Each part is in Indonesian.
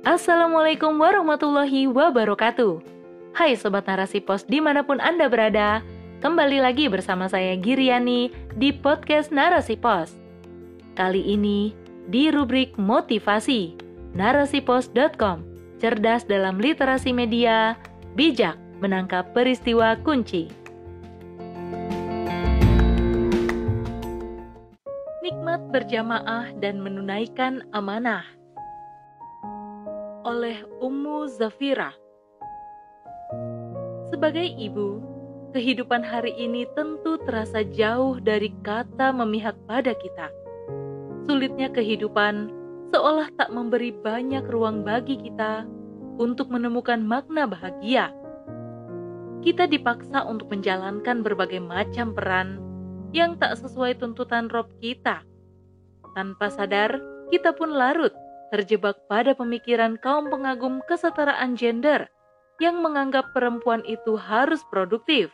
Assalamualaikum warahmatullahi wabarakatuh. Hai Sobat Narasi Pos di mana pun Anda berada, kembali lagi bersama saya Giriani di podcast Narasi Pos. Kali ini di rubrik motivasi, narasipos.com, cerdas dalam literasi media, bijak menangkap peristiwa kunci. Nikmat berjamaah dan menunaikan amanah oleh Ummu Zafira sebagai ibu, kehidupan hari ini tentu terasa jauh dari kata memihak pada kita. Sulitnya kehidupan seolah tak memberi banyak ruang bagi kita untuk menemukan makna bahagia. Kita dipaksa untuk menjalankan berbagai macam peran yang tak sesuai tuntutan Rob kita. Tanpa sadar, kita pun larut terjebak pada pemikiran kaum pengagum kesetaraan gender yang menganggap perempuan itu harus produktif.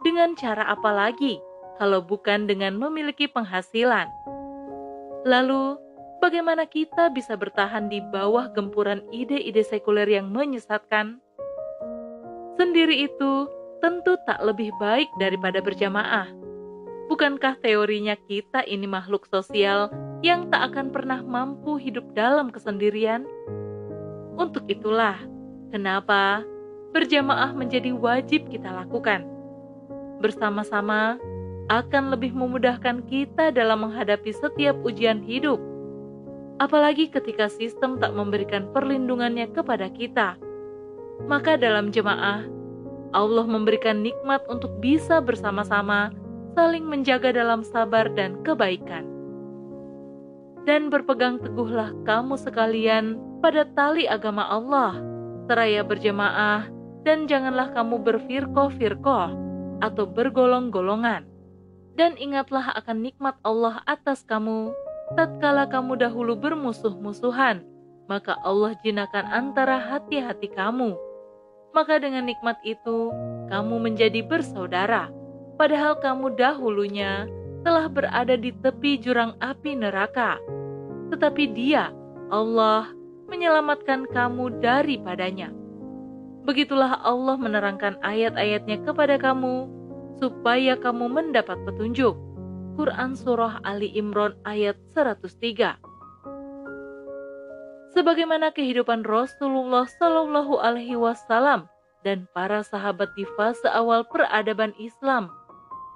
Dengan cara apa lagi kalau bukan dengan memiliki penghasilan? Lalu, bagaimana kita bisa bertahan di bawah gempuran ide-ide sekuler yang menyesatkan? Sendiri itu tentu tak lebih baik daripada berjamaah. Bukankah teorinya kita ini makhluk sosial yang tak akan pernah mampu hidup dalam kesendirian? Untuk itulah, kenapa berjamaah menjadi wajib kita lakukan. Bersama-sama akan lebih memudahkan kita dalam menghadapi setiap ujian hidup. Apalagi ketika sistem tak memberikan perlindungannya kepada kita. Maka dalam jemaah, Allah memberikan nikmat untuk bisa bersama-sama saling menjaga dalam sabar dan kebaikan. Dan berpegang teguhlah kamu sekalian pada tali agama Allah, seraya berjemaah dan janganlah kamu berfirqoh-firqoh atau bergolong-golongan. Dan ingatlah akan nikmat Allah atas kamu, tatkala kamu dahulu bermusuh-musuhan, maka Allah jinakan antara hati-hati kamu. Maka dengan nikmat itu, kamu menjadi bersaudara, padahal kamu dahulunya telah berada di tepi jurang api neraka. Tetapi dia, Allah, menyelamatkan kamu daripadanya Begitulah Allah menerangkan ayat-ayatnya kepada kamu, supaya kamu mendapat petunjuk. Quran Surah Ali Imran ayat 103 Sebagaimana kehidupan Rasulullah Shallallahu Alaihi Wasallam dan para sahabat di fase awal peradaban Islam,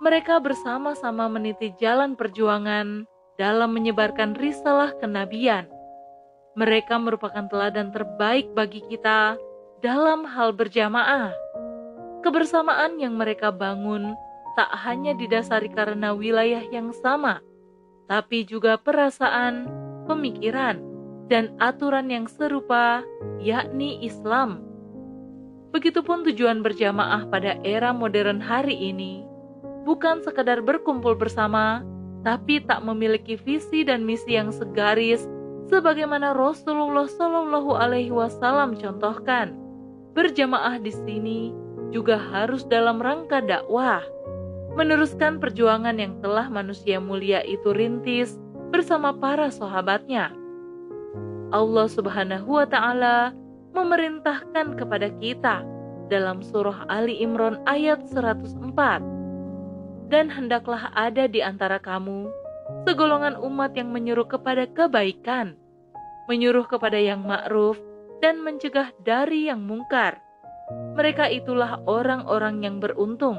mereka bersama-sama meniti jalan perjuangan dalam menyebarkan risalah kenabian. Mereka merupakan teladan terbaik bagi kita dalam hal berjamaah. Kebersamaan yang mereka bangun tak hanya didasari karena wilayah yang sama, tapi juga perasaan, pemikiran, dan aturan yang serupa, yakni Islam. Begitupun tujuan berjamaah pada era modern hari ini, bukan sekadar berkumpul bersama, tapi tak memiliki visi dan misi yang segaris sebagaimana Rasulullah Shallallahu alaihi wasallam contohkan berjamaah di sini juga harus dalam rangka dakwah, meneruskan perjuangan yang telah manusia mulia itu rintis bersama para sahabatnya. Allah Subhanahu wa Ta'ala memerintahkan kepada kita dalam surah Ali Imran ayat 104. Dan hendaklah ada di antara kamu segolongan umat yang menyuruh kepada kebaikan, menyuruh kepada yang ma'ruf dan mencegah dari yang mungkar. Mereka itulah orang-orang yang beruntung.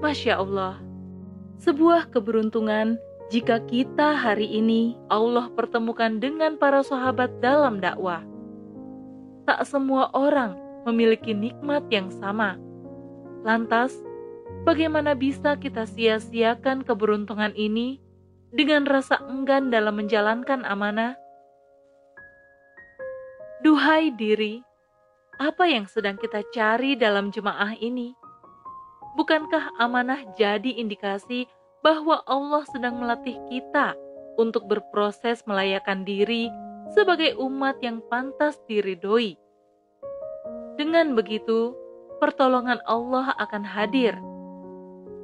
Masya Allah, sebuah keberuntungan jika kita hari ini Allah pertemukan dengan para sahabat dalam dakwah. Tak semua orang memiliki nikmat yang sama. Lantas, bagaimana bisa kita sia-siakan keberuntungan ini dengan rasa enggan dalam menjalankan amanah? Duhai diri, apa yang sedang kita cari dalam jemaah ini? Bukankah amanah jadi indikasi bahwa Allah sedang melatih kita untuk berproses melayakan diri sebagai umat yang pantas diridhoi? Dengan begitu, pertolongan Allah akan hadir.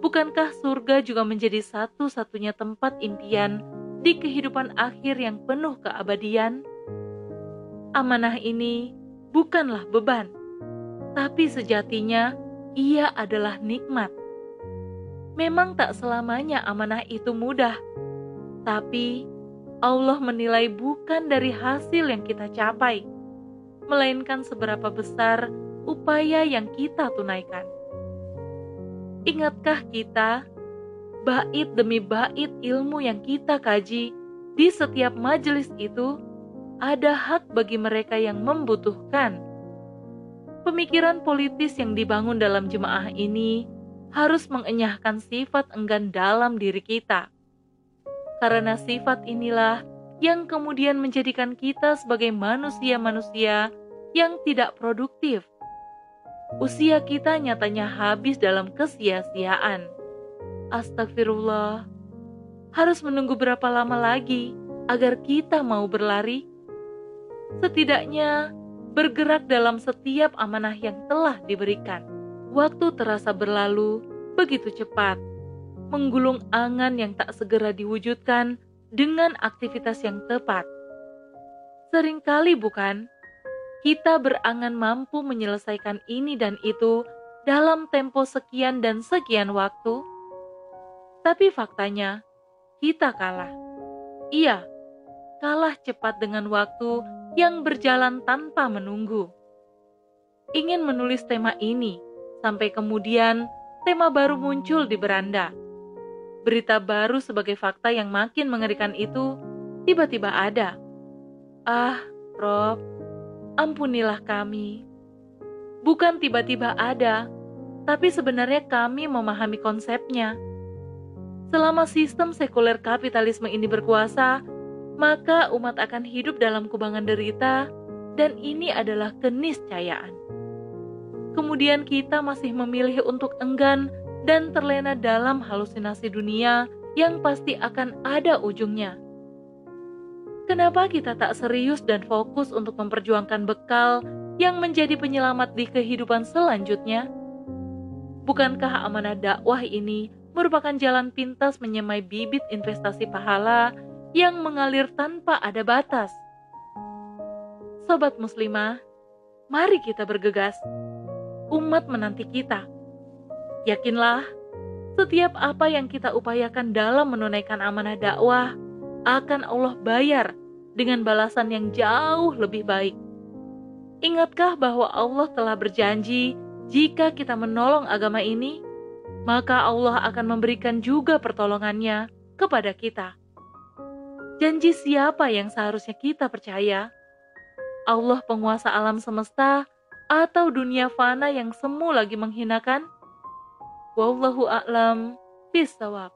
Bukankah surga juga menjadi satu-satunya tempat impian di kehidupan akhir yang penuh keabadian? amanah ini bukanlah beban, tapi sejatinya ia adalah nikmat. Memang tak selamanya amanah itu mudah, tapi Allah menilai bukan dari hasil yang kita capai, melainkan seberapa besar upaya yang kita tunaikan. Ingatkah kita bait demi bait ilmu yang kita kaji di setiap majelis itu ada hak bagi mereka yang membutuhkan. Pemikiran politis yang dibangun dalam jemaah ini harus mengenyahkan sifat enggan dalam diri kita. Karena sifat inilah yang kemudian menjadikan kita sebagai manusia-manusia yang tidak produktif. Usia kita nyatanya habis dalam kesia-siaan Astagfirullah. Harus menunggu berapa lama lagi agar kita mau berlari? Setidaknya bergerak dalam setiap amanah yang telah diberikan. Waktu terasa berlalu begitu cepat, menggulung angan yang tak segera diwujudkan dengan aktivitas yang tepat. Seringkali bukan, kita berangan mampu menyelesaikan ini dan itu dalam tempo sekian dan sekian waktu, tapi faktanya, kita kalah. Iya, kalah cepat dengan waktu yang berjalan tanpa menunggu. Ingin menulis tema ini, sampai kemudian tema baru muncul di beranda. Berita baru sebagai fakta yang makin mengerikan itu tiba-tiba ada. Ah, Rob, ampunilah kami. Bukan tiba-tiba ada, tapi sebenarnya kami memahami konsepnya Selama sistem sekuler kapitalisme ini berkuasa, maka umat akan hidup dalam kubangan derita, dan ini adalah keniscayaan. Kemudian kita masih memilih untuk enggan dan terlena dalam halusinasi dunia yang pasti akan ada ujungnya. Kenapa kita tak serius dan fokus untuk memperjuangkan bekal yang menjadi penyelamat di kehidupan selanjutnya? Bukankah amanah dakwah ini merupakan jalan pintas menyemai bibit investasi pahala yang mengalir tanpa ada batas. Sobat muslimah, mari kita bergegas. Umat menanti kita. Yakinlah, setiap apa yang kita upayakan dalam menunaikan amanah dakwah akan Allah bayar dengan balasan yang jauh lebih baik. Ingatkah bahwa Allah telah berjanji jika kita menolong agama ini, maka Allah akan memberikan juga pertolongannya kepada kita. Janji siapa yang seharusnya kita percaya? Allah penguasa alam semesta atau dunia fana yang semu lagi menghinakan? Wallahu a'lam bisawab.